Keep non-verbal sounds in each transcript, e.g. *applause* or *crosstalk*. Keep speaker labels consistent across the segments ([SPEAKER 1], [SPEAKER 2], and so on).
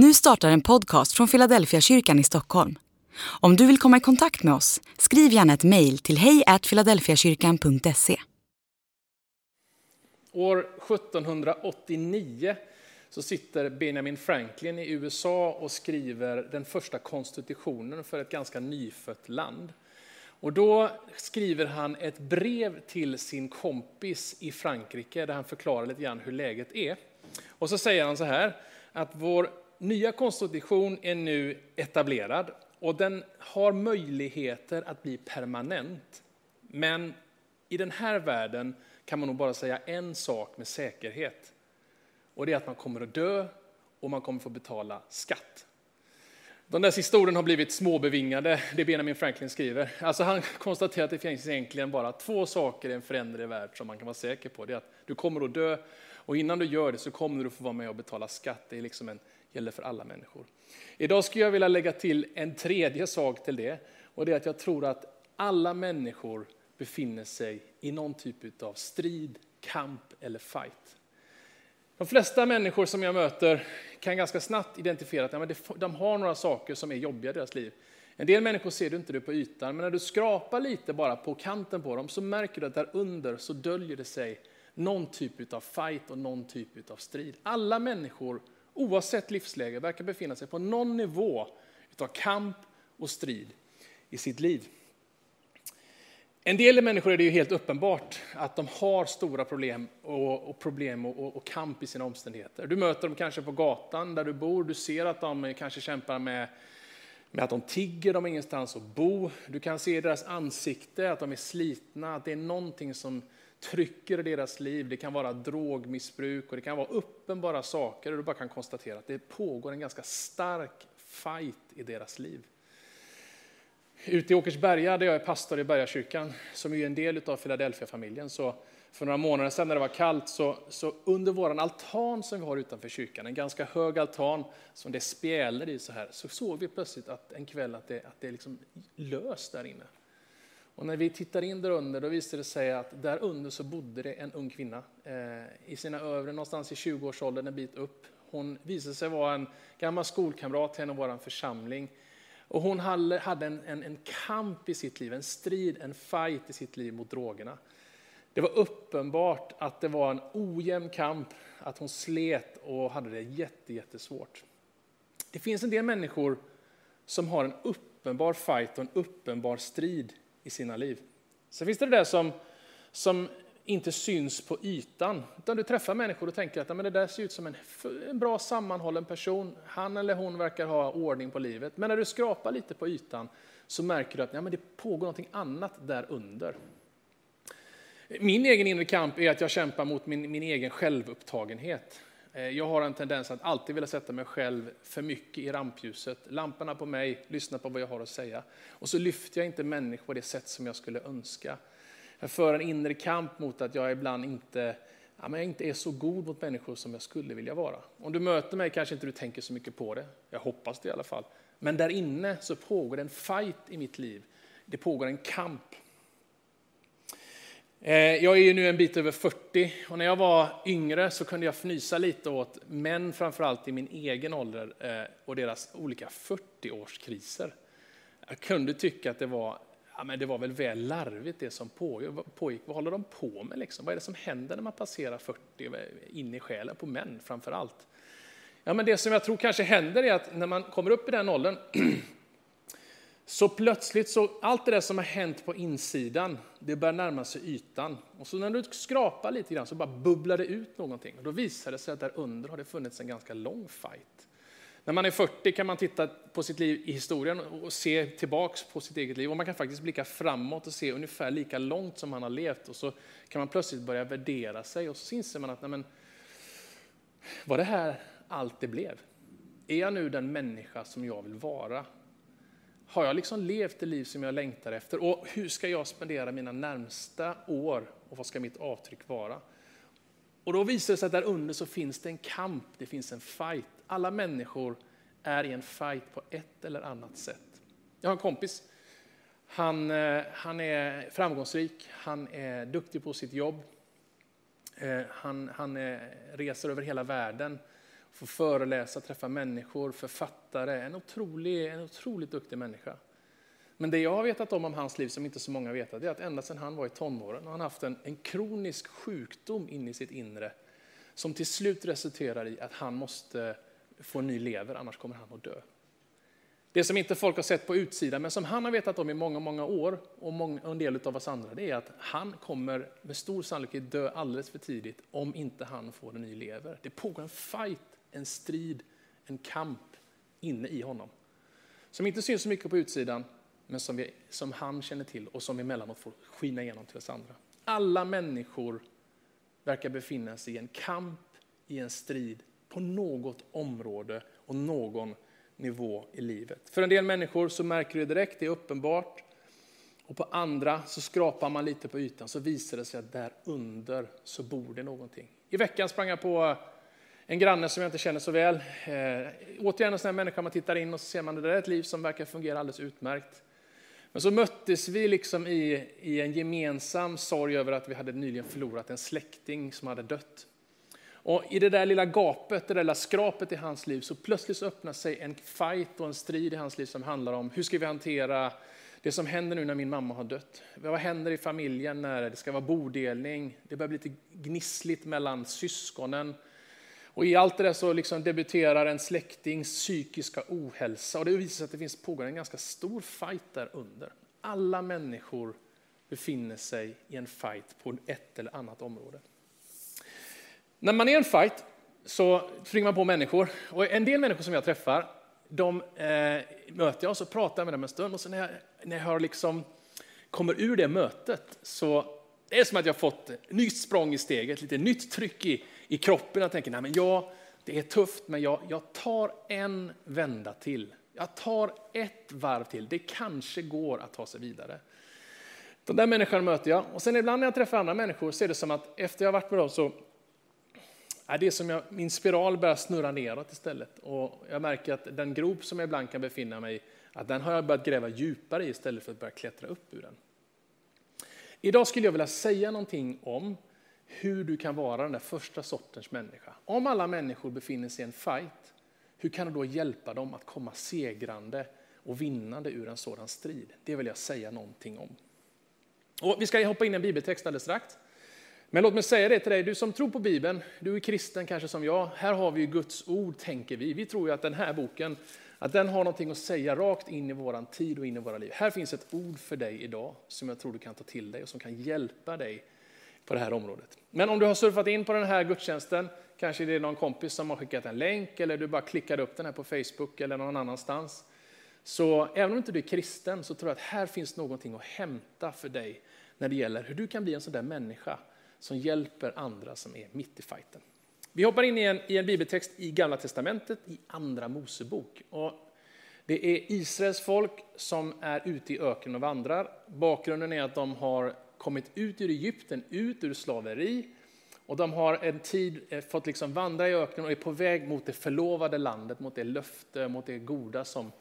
[SPEAKER 1] Nu startar en podcast från Philadelphia kyrkan i Stockholm. Om du vill komma i kontakt med oss, skriv gärna ett mejl till hejfiladelfiakyrkan.se.
[SPEAKER 2] År 1789 så sitter Benjamin Franklin i USA och skriver den första konstitutionen för ett ganska nyfött land. Och då skriver han ett brev till sin kompis i Frankrike där han förklarar lite grann hur läget är. Och så säger han så här, att vår nya konstitution är nu etablerad och den har möjligheter att bli permanent. Men i den här världen kan man nog bara säga en sak med säkerhet. Och det är att man kommer att dö och man kommer att få betala skatt. De där sista orden har blivit småbevingade, det Benjamin Franklin skriver. Alltså han konstaterar att det finns egentligen bara två saker i en föränderlig värld som man kan vara säker på. Det är att du kommer att dö och innan du gör det så kommer du att få vara med och betala skatt. Det är liksom en, gäller för alla människor. Idag skulle jag vilja lägga till en tredje sak till det. Och det är att jag tror att alla människor befinner sig i någon typ av strid, kamp eller fight. De flesta människor som jag möter kan ganska snabbt identifiera att de har några saker som är jobbiga i deras liv. En del människor ser du inte det på ytan, men när du skrapar lite bara på kanten på dem så märker du att där under så döljer det sig någon typ av fight och någon typ av strid. Alla människor, oavsett livsläge, verkar befinna sig på någon nivå av kamp och strid i sitt liv. En del människor är det ju helt uppenbart att de har stora problem och, och problem och, och, kamp i sina omständigheter. Du möter dem kanske på gatan där du bor, du ser att de kanske kämpar med, med att de tigger, de har ingenstans att bo. Du kan se i deras ansikte att de är slitna, att det är någonting som trycker i deras liv. Det kan vara drogmissbruk och det kan vara uppenbara saker och du bara kan konstatera att det pågår en ganska stark fight i deras liv. Ute i Åkersberga, där jag är pastor i Bergakyrkan, som är en del av Philadelphia-familjen, så för några månader sedan när det var kallt, så, så under vår altan som vi har utanför kyrkan, en ganska hög altan som det spjälor i så här, så såg vi plötsligt att en kväll att det, att det är liksom löst där inne. Och när vi tittar in där under, då visade det sig att där under så bodde det en ung kvinna eh, i sina övre, någonstans i 20-årsåldern, en bit upp. Hon visade sig vara en gammal skolkamrat till en av vår församling. Och hon hade en, en, en kamp i sitt liv, en strid, en fight i sitt liv mot drogerna. Det var uppenbart att det var en ojämn kamp, att hon slet och hade det jätte, jättesvårt. Det finns en del människor som har en uppenbar fight och en uppenbar strid i sina liv. Sen finns det det där som, som inte syns på ytan. Utan du träffar människor och tänker att men det där ser ut som en, en bra sammanhållen person. Han eller hon verkar ha ordning på livet. Men när du skrapar lite på ytan så märker du att ja, men det pågår något annat där under. Min egen inre kamp är att jag kämpar mot min, min egen självupptagenhet. Eh, jag har en tendens att alltid vilja sätta mig själv för mycket i rampljuset. Lamporna på mig, lyssna på vad jag har att säga. Och så lyfter jag inte människor på det sätt som jag skulle önska. Jag för en inre kamp mot att jag ibland inte, ja, men jag inte är så god mot människor som jag skulle vilja vara. Om du möter mig kanske inte du tänker så mycket på det. Jag hoppas det i alla fall. Men där inne så pågår det en fight i mitt liv. Det pågår en kamp. Eh, jag är ju nu en bit över 40 och när jag var yngre så kunde jag fnysa lite åt män, framförallt i min egen ålder, eh, och deras olika 40-årskriser. Jag kunde tycka att det var, ja, men det var väl väl larvigt det som pågick. Vad håller de på med? Liksom? Vad är det som händer när man passerar 40 eh, in i själen, på män framförallt. Ja, men det som jag tror kanske händer är att när man kommer upp i den åldern *clears throat* Så plötsligt, så allt det där som har hänt på insidan, det börjar närma sig ytan. Och så när du skrapar lite grann så bara bubblar det ut någonting. Och då visar det sig att där under har det funnits en ganska lång fight. När man är 40 kan man titta på sitt liv i historien och se tillbaks på sitt eget liv. Och man kan faktiskt blicka framåt och se ungefär lika långt som man har levt. Och så kan man plötsligt börja värdera sig och så inser man att nej men, var det här allt det blev? Är jag nu den människa som jag vill vara? Har jag liksom levt det liv som jag längtar efter? Och hur ska jag spendera mina närmsta år? Och vad ska mitt avtryck vara? Och då visar det sig att där under så finns det en kamp, det finns en fight. Alla människor är i en fight på ett eller annat sätt. Jag har en kompis. Han, eh, han är framgångsrik, han är duktig på sitt jobb. Eh, han, han eh, reser över hela världen få föreläsa, träffa människor, författare. En, otrolig, en otroligt duktig människa. Men det jag har vetat om om hans liv som inte så många vet, är att ända sedan han var i tonåren har han haft en, en kronisk sjukdom in i sitt inre som till slut resulterar i att han måste få en ny lever, annars kommer han att dö. Det som inte folk har sett på utsidan, men som han har vetat om i många, många år, och, många, och en del av oss andra, det är att han kommer med stor sannolikhet dö alldeles för tidigt om inte han får en ny lever. Det pågår en fight, en strid, en kamp inne i honom. Som inte syns så mycket på utsidan, men som, vi, som han känner till och som emellanåt får skina igenom till oss andra. Alla människor verkar befinna sig i en kamp, i en strid på något område och någon nivå i livet. För en del människor så märker du direkt, det är uppenbart. Och på andra så skrapar man lite på ytan så visar det sig att där under så bor det någonting. I veckan sprang jag på en granne som jag inte känner så väl. Eh, återigen en sån här människa man tittar in och så ser man att det är ett liv som verkar fungera alldeles utmärkt. Men så möttes vi liksom i, i en gemensam sorg över att vi hade nyligen förlorat en släkting som hade dött. Och I det där lilla gapet, det där lilla skrapet i hans liv, så plötsligt öppnar sig en fight och en strid i hans liv som handlar om hur ska vi hantera det som händer nu när min mamma har dött. Vad händer i familjen när det ska vara bodelning? Det börjar bli lite gnissligt mellan syskonen. Och I allt det där så liksom debuterar en släktings psykiska ohälsa och det visar sig att det finns pågår en ganska stor fight där under. Alla människor befinner sig i en fight på ett eller annat område. När man är i en fight så springer man på människor. Och en del människor som jag träffar, de eh, möter jag och så pratar jag med dem en stund. Och så när jag, när jag har liksom, kommer ur det mötet så det är som att jag fått nytt språng i steget, lite nytt tryck i, i kroppen. och tänker, nej men jag, det är tufft, men jag, jag tar en vända till. Jag tar ett varv till. Det kanske går att ta sig vidare. Den där människan möter jag. Och sen ibland när jag träffar andra människor så är det som att efter jag varit med dem så det som jag, min spiral börjar snurra neråt istället. Och jag märker att den grop som jag ibland kan befinna mig i, att den har jag börjat gräva djupare i istället för att börja klättra upp ur den. Idag skulle jag vilja säga någonting om hur du kan vara den där första sortens människa. Om alla människor befinner sig i en fight, hur kan du då hjälpa dem att komma segrande och vinnande ur en sådan strid? Det vill jag säga någonting om. Och vi ska hoppa in i en bibeltext alldeles strax. Men låt mig säga det till dig, du som tror på Bibeln, du är kristen kanske som jag. Här har vi Guds ord, tänker vi. Vi tror ju att den här boken att den har någonting att säga rakt in i våran tid och in i våra liv. Här finns ett ord för dig idag som jag tror du kan ta till dig och som kan hjälpa dig på det här området. Men om du har surfat in på den här gudstjänsten, kanske det är någon kompis som har skickat en länk eller du bara klickade upp den här på Facebook eller någon annanstans. Så även om inte du är kristen så tror jag att här finns någonting att hämta för dig när det gäller hur du kan bli en sån där människa som hjälper andra som är mitt i fighten. Vi hoppar in i en, i en bibeltext i Gamla Testamentet, i Andra Mosebok. Och det är Israels folk som är ute i öknen och vandrar. Bakgrunden är att de har kommit ut ur Egypten, ut ur slaveri. Och de har en tid eh, fått liksom vandra i öknen och är på väg mot det förlovade landet, mot det löfte, mot det goda som,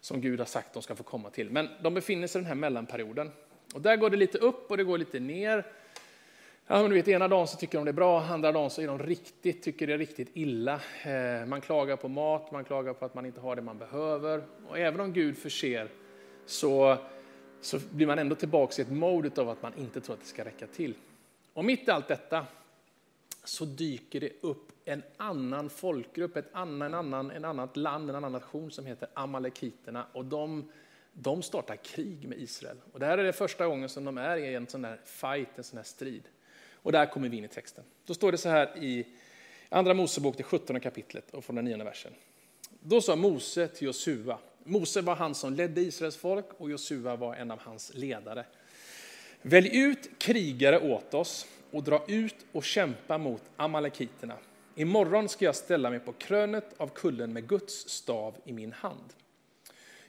[SPEAKER 2] som Gud har sagt de ska få komma till. Men de befinner sig i den här mellanperioden. Och där går det lite upp och det går lite ner. Ja, du vet, ena dagen så tycker de det är bra, andra dagen så är de riktigt, tycker det är riktigt illa. Eh, man klagar på mat, man klagar på att man inte har det man behöver. Och även om Gud förser så, så blir man ändå tillbaka i ett mode av att man inte tror att det ska räcka till. Och mitt i allt detta så dyker det upp en annan folkgrupp, ett annan, en annan, en annat land, en annan nation som heter amalekiterna. Och de, de startar krig med Israel. Och det här är det första gången som de är i en sån här fight, en sån här strid. Och där kommer vi in i texten. Då står det så här i Andra Mosebok, det 17 kapitlet och från den nionde versen. Då sa Mose till Josua, Mose var han som ledde Israels folk och Josua var en av hans ledare. Välj ut krigare åt oss och dra ut och kämpa mot amalekiterna. Imorgon ska jag ställa mig på krönet av kullen med Guds stav i min hand.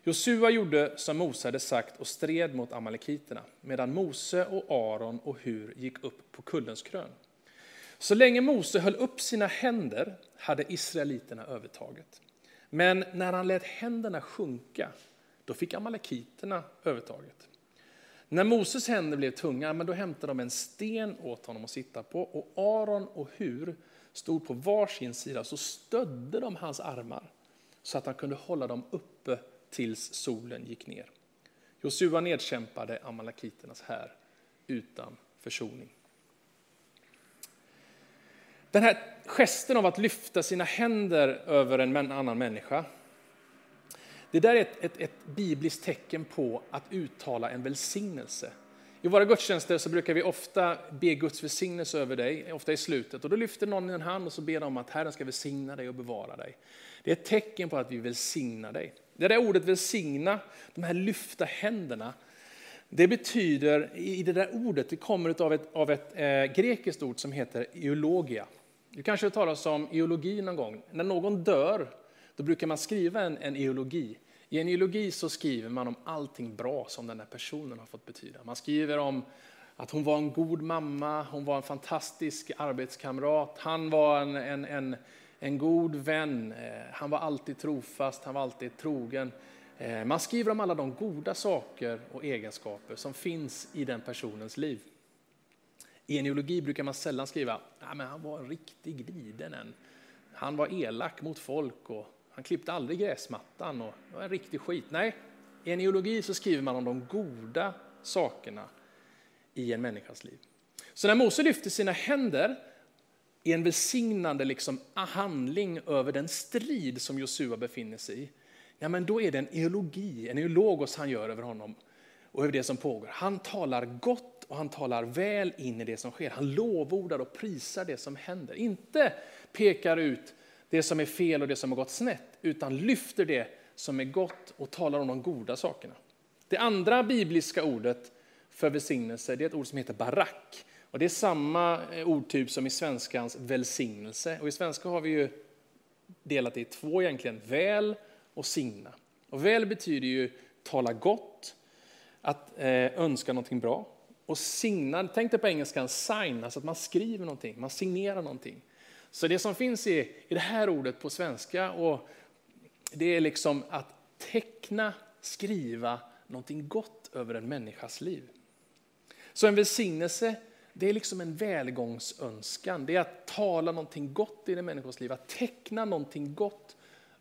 [SPEAKER 2] Josua gjorde som Mose hade sagt och stred mot amalekiterna, medan Mose och Aron och Hur gick upp på kullens krön. Så länge Mose höll upp sina händer hade israeliterna övertaget. Men när han lät händerna sjunka, då fick amalekiterna övertaget. När Moses händer blev tunga, men då hämtade de en sten åt honom att sitta på och Aron och Hur stod på varsin sida så stödde de hans armar så att han kunde hålla dem uppe tills solen gick ner. Josua nedkämpade amalekiternas här utan försoning. Den här gesten av att lyfta sina händer över en annan människa, det där är ett, ett, ett bibliskt tecken på att uttala en välsignelse. I våra gudstjänster så brukar vi ofta be Guds välsignelse över dig, ofta i slutet. Och då lyfter någon en hand och så ber om att Herren ska välsigna dig och bevara dig. Det är ett tecken på att vi välsignar dig. Det där ordet välsigna, de här lyfta händerna, det betyder, i det där ordet, det kommer av ett, av ett eh, grekiskt ord som heter eulogia. Du kanske har talat om eologi någon gång. När någon dör, då brukar man skriva en, en eologi. I en eologi så skriver man om allting bra som den här personen har fått betyda. Man skriver om att hon var en god mamma, hon var en fantastisk arbetskamrat, han var en, en, en, en god vän, eh, han var alltid trofast, han var alltid trogen. Eh, man skriver om alla de goda saker och egenskaper som finns i den personens liv. I en eologi brukar man sällan skriva att han var en riktig liden en. Han var elak mot folk och han klippte aldrig gräsmattan och det var en riktig skit. Nej, i en eologi så skriver man om de goda sakerna i en människas liv. Så när Mose lyfter sina händer i en välsignande liksom handling över den strid som Josua befinner sig i, ja, men då är det en eologi, en eologos han gör över honom och över det som pågår. Han talar gott och han talar väl in i det som sker. Han lovordar och prisar det som händer. Inte pekar ut det som är fel och det som har gått snett, utan lyfter det som är gott och talar om de goda sakerna. Det andra bibliska ordet för välsignelse det är ett ord som heter barak. Och det är samma eh, ordtyp som i svenskans välsignelse. Och I svenska har vi ju delat det i två egentligen, väl och signa. Och väl betyder ju tala gott, att eh, önska någonting bra. Och signar, tänk dig på engelskan sign, alltså att man skriver någonting, man signerar någonting. Så det som finns i, i det här ordet på svenska, och det är liksom att teckna, skriva någonting gott över en människas liv. Så en välsignelse, det är liksom en välgångsönskan. Det är att tala någonting gott i en människas liv, att teckna någonting gott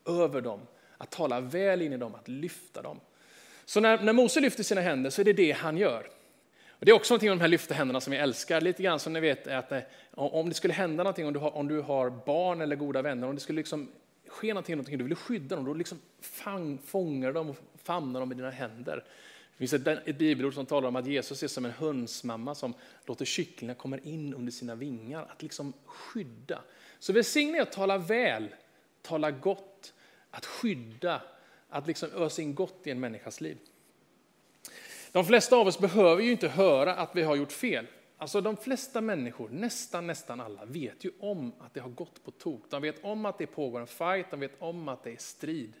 [SPEAKER 2] över dem. Att tala väl in i dem, att lyfta dem. Så när, när Mose lyfter sina händer så är det det han gör. Det är också någonting med de här lyfta händerna som jag älskar. Lite grann som ni vet att eh, om det skulle hända någonting, om du har, om du har barn eller goda vänner, om det skulle liksom ske någonting, någonting du vill skydda dem, då liksom fang, fångar dem och famnar dem i dina händer. Det finns ett, ett bibelord som talar om att Jesus är som en hönsmamma som låter kycklingar komma in under sina vingar, att liksom skydda. Så välsigna är att tala väl, tala gott, att skydda, att liksom ösa in gott i en människas liv. De flesta av oss behöver ju inte höra att vi har gjort fel. Alltså de flesta människor, nästan nästan alla, vet ju om att det har gått på tok. De vet om att det pågår en fight, de vet om att det är strid.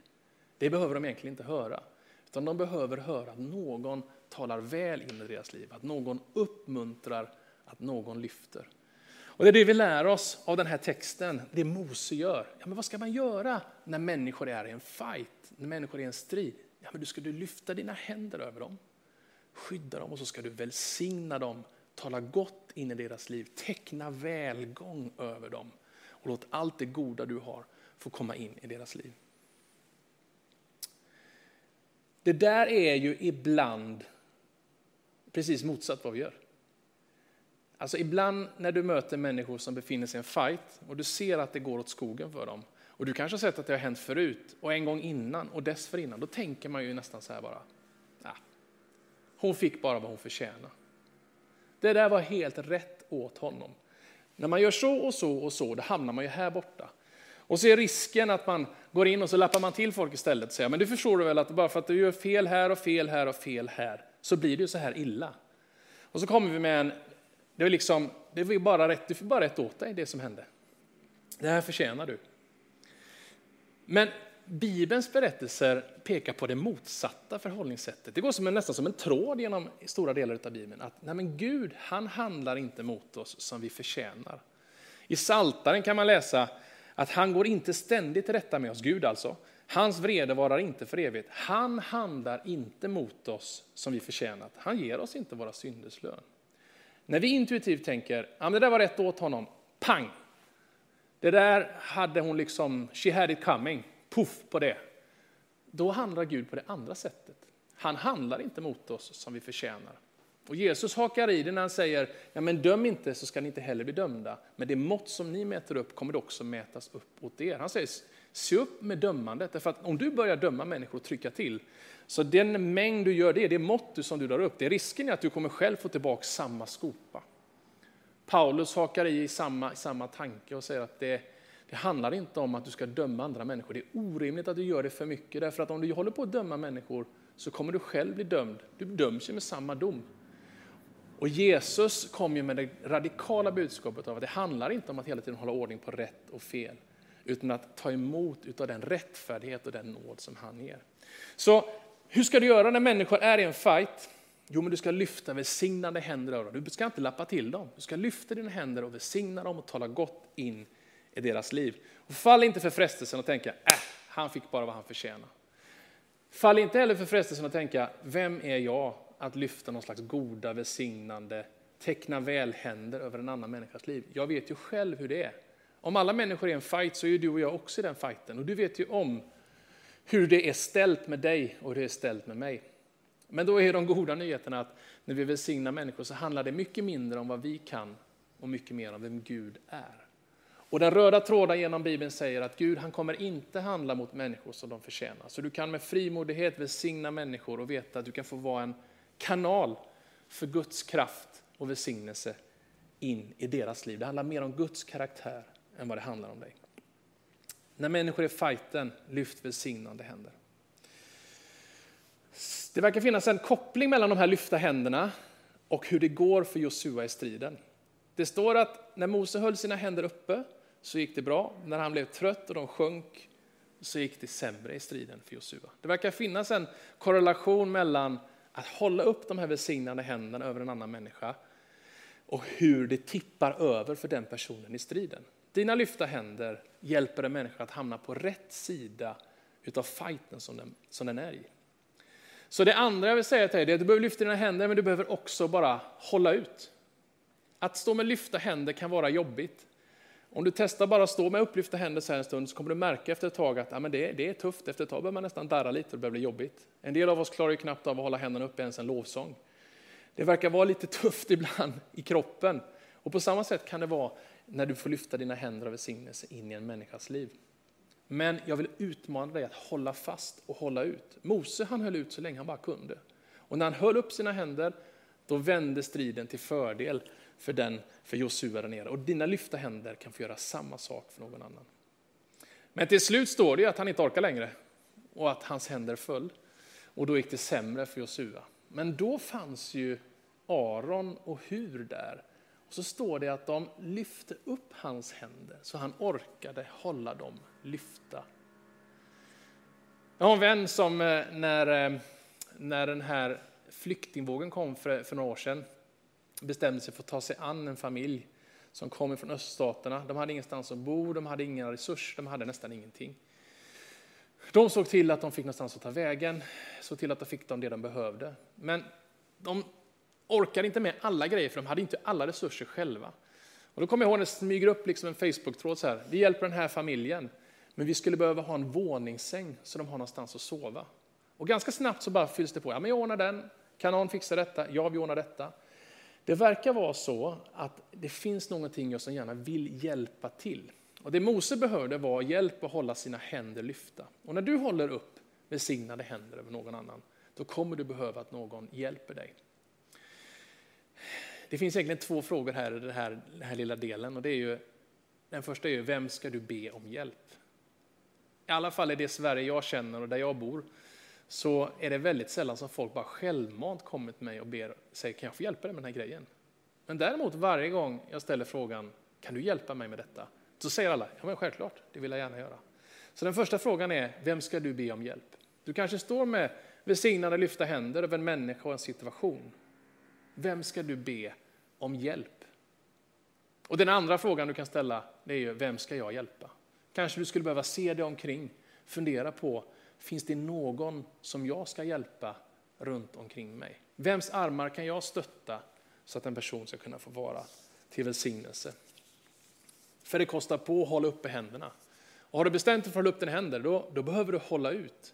[SPEAKER 2] Det behöver de egentligen inte höra. Utan de behöver höra att någon talar väl in i deras liv, att någon uppmuntrar, att någon lyfter. Och det är det vi lär oss av den här texten, det Mose gör. Ja, men vad ska man göra när människor är i en fight, när människor är i en strid? Ja, men du ska du lyfta dina händer över dem skydda dem och så ska du välsigna dem, tala gott in i deras liv, teckna välgång över dem och låt allt det goda du har få komma in i deras liv. Det där är ju ibland precis motsatt vad vi gör. Alltså ibland när du möter människor som befinner sig i en fight och du ser att det går åt skogen för dem och du kanske har sett att det har hänt förut och en gång innan och dessförinnan, då tänker man ju nästan så här bara, ah, hon fick bara vad hon förtjänade. Det där var helt rätt åt honom. När man gör så och så och så, då hamnar man ju här borta. Och så är risken att man går in och så lappar man till folk istället och säger, men du förstår du väl att bara för att du gör fel här och fel här och fel här, så blir det ju så här illa. Och så kommer vi med en, det är liksom, det är bara rätt, du får bara rätt åt dig det som hände. Det här förtjänar du. Men Bibelns berättelser pekar på det motsatta förhållningssättet. Det går som en, nästan som en tråd genom stora delar av Bibeln. Att nej men Gud, han handlar inte mot oss som vi förtjänar. I Saltaren kan man läsa att han går inte ständigt till rätta med oss, Gud alltså. Hans vrede varar inte för evigt. Han handlar inte mot oss som vi förtjänat. Han ger oss inte våra synders lön. När vi intuitivt tänker, ja men det där var rätt åt honom, pang, Det där hade hon liksom, she had it coming, puff på det. Då handlar Gud på det andra sättet. Han handlar inte mot oss som vi förtjänar. Och Jesus hakar i det när han säger, ja men döm inte så ska ni inte heller bli dömda. Men det mått som ni mäter upp kommer det också mätas upp åt er. Han säger, se upp med dömandet. Därför att om du börjar döma människor och trycka till, så den mängd du gör det, det mått som du drar upp, det är risken är att du kommer själv få tillbaka samma skopa. Paulus hakar i samma, samma tanke och säger att det, det handlar inte om att du ska döma andra människor. Det är orimligt att du gör det för mycket. Därför att om du håller på att döma människor så kommer du själv bli dömd. Du döms ju med samma dom. Och Jesus kom ju med det radikala budskapet av att det handlar inte om att hela tiden hålla ordning på rätt och fel, utan att ta emot av den rättfärdighet och den nåd som han ger. Så hur ska du göra när människor är i en fight? Jo, men du ska lyfta välsignade händer över dem. Du ska inte lappa till dem. Du ska lyfta dina händer och välsigna dem och tala gott in i deras liv. Och fall inte för frestelsen att tänka, äh, han fick bara vad han förtjänar. Fall inte heller för frestelsen att tänka, vem är jag att lyfta någon slags goda, välsignande, teckna välhänder över en annan människas liv. Jag vet ju själv hur det är. Om alla människor är i en fight så är ju du och jag också i den fighten. Och du vet ju om hur det är ställt med dig och hur det är ställt med mig. Men då är de goda nyheterna att när vi välsignar människor så handlar det mycket mindre om vad vi kan och mycket mer om vem Gud är. Och den röda tråden genom Bibeln säger att Gud han kommer inte handla mot människor som de förtjänar. Så du kan med frimodighet välsigna människor och veta att du kan få vara en kanal för Guds kraft och välsignelse in i deras liv. Det handlar mer om Guds karaktär än vad det handlar om dig. När människor är fighten, lyft välsignande händer. Det verkar finnas en koppling mellan de här lyfta händerna och hur det går för Josua i striden. Det står att när Mose höll sina händer uppe så gick det bra. När han blev trött och de sjönk så gick det sämre i striden för Josua. Det verkar finnas en korrelation mellan att hålla upp de här välsignade händerna över en annan människa och hur det tippar över för den personen i striden. Dina lyfta händer hjälper en människa att hamna på rätt sida utav fighten som den, som den är i. Så det andra jag vill säga till dig är att du behöver lyfta dina händer men du behöver också bara hålla ut. Att stå med lyfta händer kan vara jobbigt. Om du testar bara att stå med upplyfta händer så här en stund så kommer du märka efter ett tag att ja, men det, det är tufft. Efter ett tag börjar man nästan darra lite och det börjar bli jobbigt. En del av oss klarar ju knappt av att hålla händerna uppe ens en lovsång. Det verkar vara lite *laughs* tufft ibland i kroppen. Och på samma sätt kan det vara när du får lyfta dina händer av välsignelse in i en människas liv. Men jag vill utmana dig att hålla fast och hålla ut. Mose han höll ut så länge han bara kunde. Och när han höll upp sina händer, då vände striden till fördel för, den, för Josua där nere. Och dina lyfta händer kan få göra samma sak för någon annan. Men till slut står det att han inte orkar längre och att hans händer föll. Och då gick det sämre för Josua. Men då fanns ju Aron och Hur där. Och så står det att de lyfte upp hans händer så han orkade hålla dem lyfta. Jag har en vän som eh, när, eh, när den här flyktingvågen kom för, för några år sedan bestämde sig för att ta sig an en familj som kom från öststaterna. De hade ingenstans att bo, de hade inga resurser, de hade nästan ingenting. De såg till att de fick någonstans att ta vägen, såg till att de fick det de behövde. Men de orkade inte med alla grejer, för de hade inte alla resurser själva. Och då kommer jag ihåg när det smyger upp liksom en Facebook-tråd så här. Vi hjälper den här familjen, men vi skulle behöva ha en våningssäng så de har någonstans att sova. Och ganska snabbt så bara fylls det på. Ja, men jag ordnar den. Kan någon fixa detta? Ja, vi ordnar detta. Det verkar vara så att det finns någonting jag som gärna vill hjälpa till. Och det Mose behövde var hjälp att hålla sina händer lyfta. Och när du håller upp välsignade händer över någon annan, då kommer du behöva att någon hjälper dig. Det finns egentligen två frågor här i den här, den här lilla delen. Och det är ju, den första är ju, vem ska du be om hjälp? I alla fall i det Sverige jag känner och där jag bor, så är det väldigt sällan som folk bara självmant kommer till mig och ber, säger kan jag få hjälpa dig med den här grejen? Men däremot varje gång jag ställer frågan, kan du hjälpa mig med detta? Så säger alla, ja men självklart, det vill jag gärna göra. Så den första frågan är, vem ska du be om hjälp? Du kanske står med välsignade lyfta händer över en människa och en situation. Vem ska du be om hjälp? Och den andra frågan du kan ställa är ju, vem ska jag hjälpa? Kanske du skulle behöva se dig omkring, fundera på, finns det någon som jag ska hjälpa runt omkring mig? Vems armar kan jag stötta så att en person ska kunna få vara till välsignelse? För det kostar på att hålla uppe händerna. Och har du bestämt dig för att hålla upp dina händer, då, då behöver du hålla ut.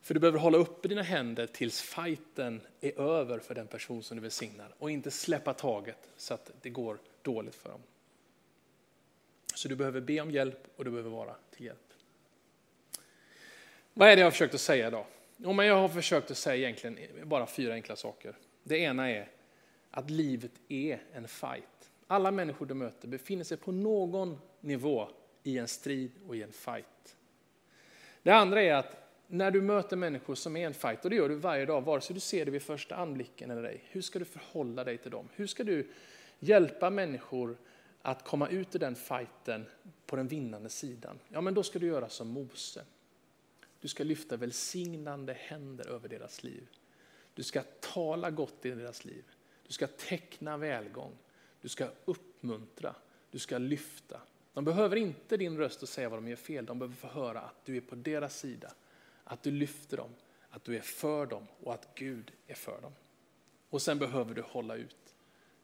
[SPEAKER 2] För du behöver hålla uppe dina händer tills fighten är över för den person som du välsignar och inte släppa taget så att det går dåligt för dem. Så du behöver be om hjälp och du behöver vara till hjälp. Vad är det jag har försökt att säga idag? Jo, men jag har försökt att säga egentligen bara fyra enkla saker. Det ena är att livet är en fight. Alla människor du möter befinner sig på någon nivå i en strid och i en fight. Det andra är att när du möter människor som är en fight, och det gör du varje dag, vare sig du ser det vid första anblicken eller ej, hur ska du förhålla dig till dem? Hur ska du hjälpa människor att komma ut ur den fighten på den vinnande sidan? Ja, men då ska du göra som Mose. Du ska lyfta välsignande händer över deras liv. Du ska tala gott i deras liv. Du ska teckna välgång. Du ska uppmuntra. Du ska lyfta. De behöver inte din röst och säga vad de gör fel. De behöver få höra att du är på deras sida. Att du lyfter dem. Att du är för dem och att Gud är för dem. Och sen behöver du hålla ut.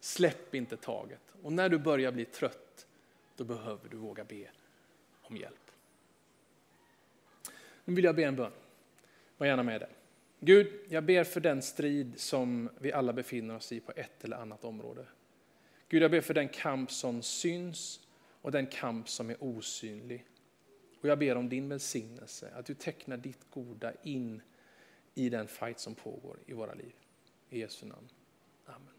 [SPEAKER 2] Släpp inte taget. Och när du börjar bli trött, då behöver du våga be om hjälp. Nu vill jag be en bön. Var gärna med det. Gud, jag ber för den strid som vi alla befinner oss i på ett eller annat område. Gud, jag ber för den kamp som syns och den kamp som är osynlig. Och jag ber om din välsignelse, att du tecknar ditt goda in i den fight som pågår i våra liv. I Jesu namn. Amen.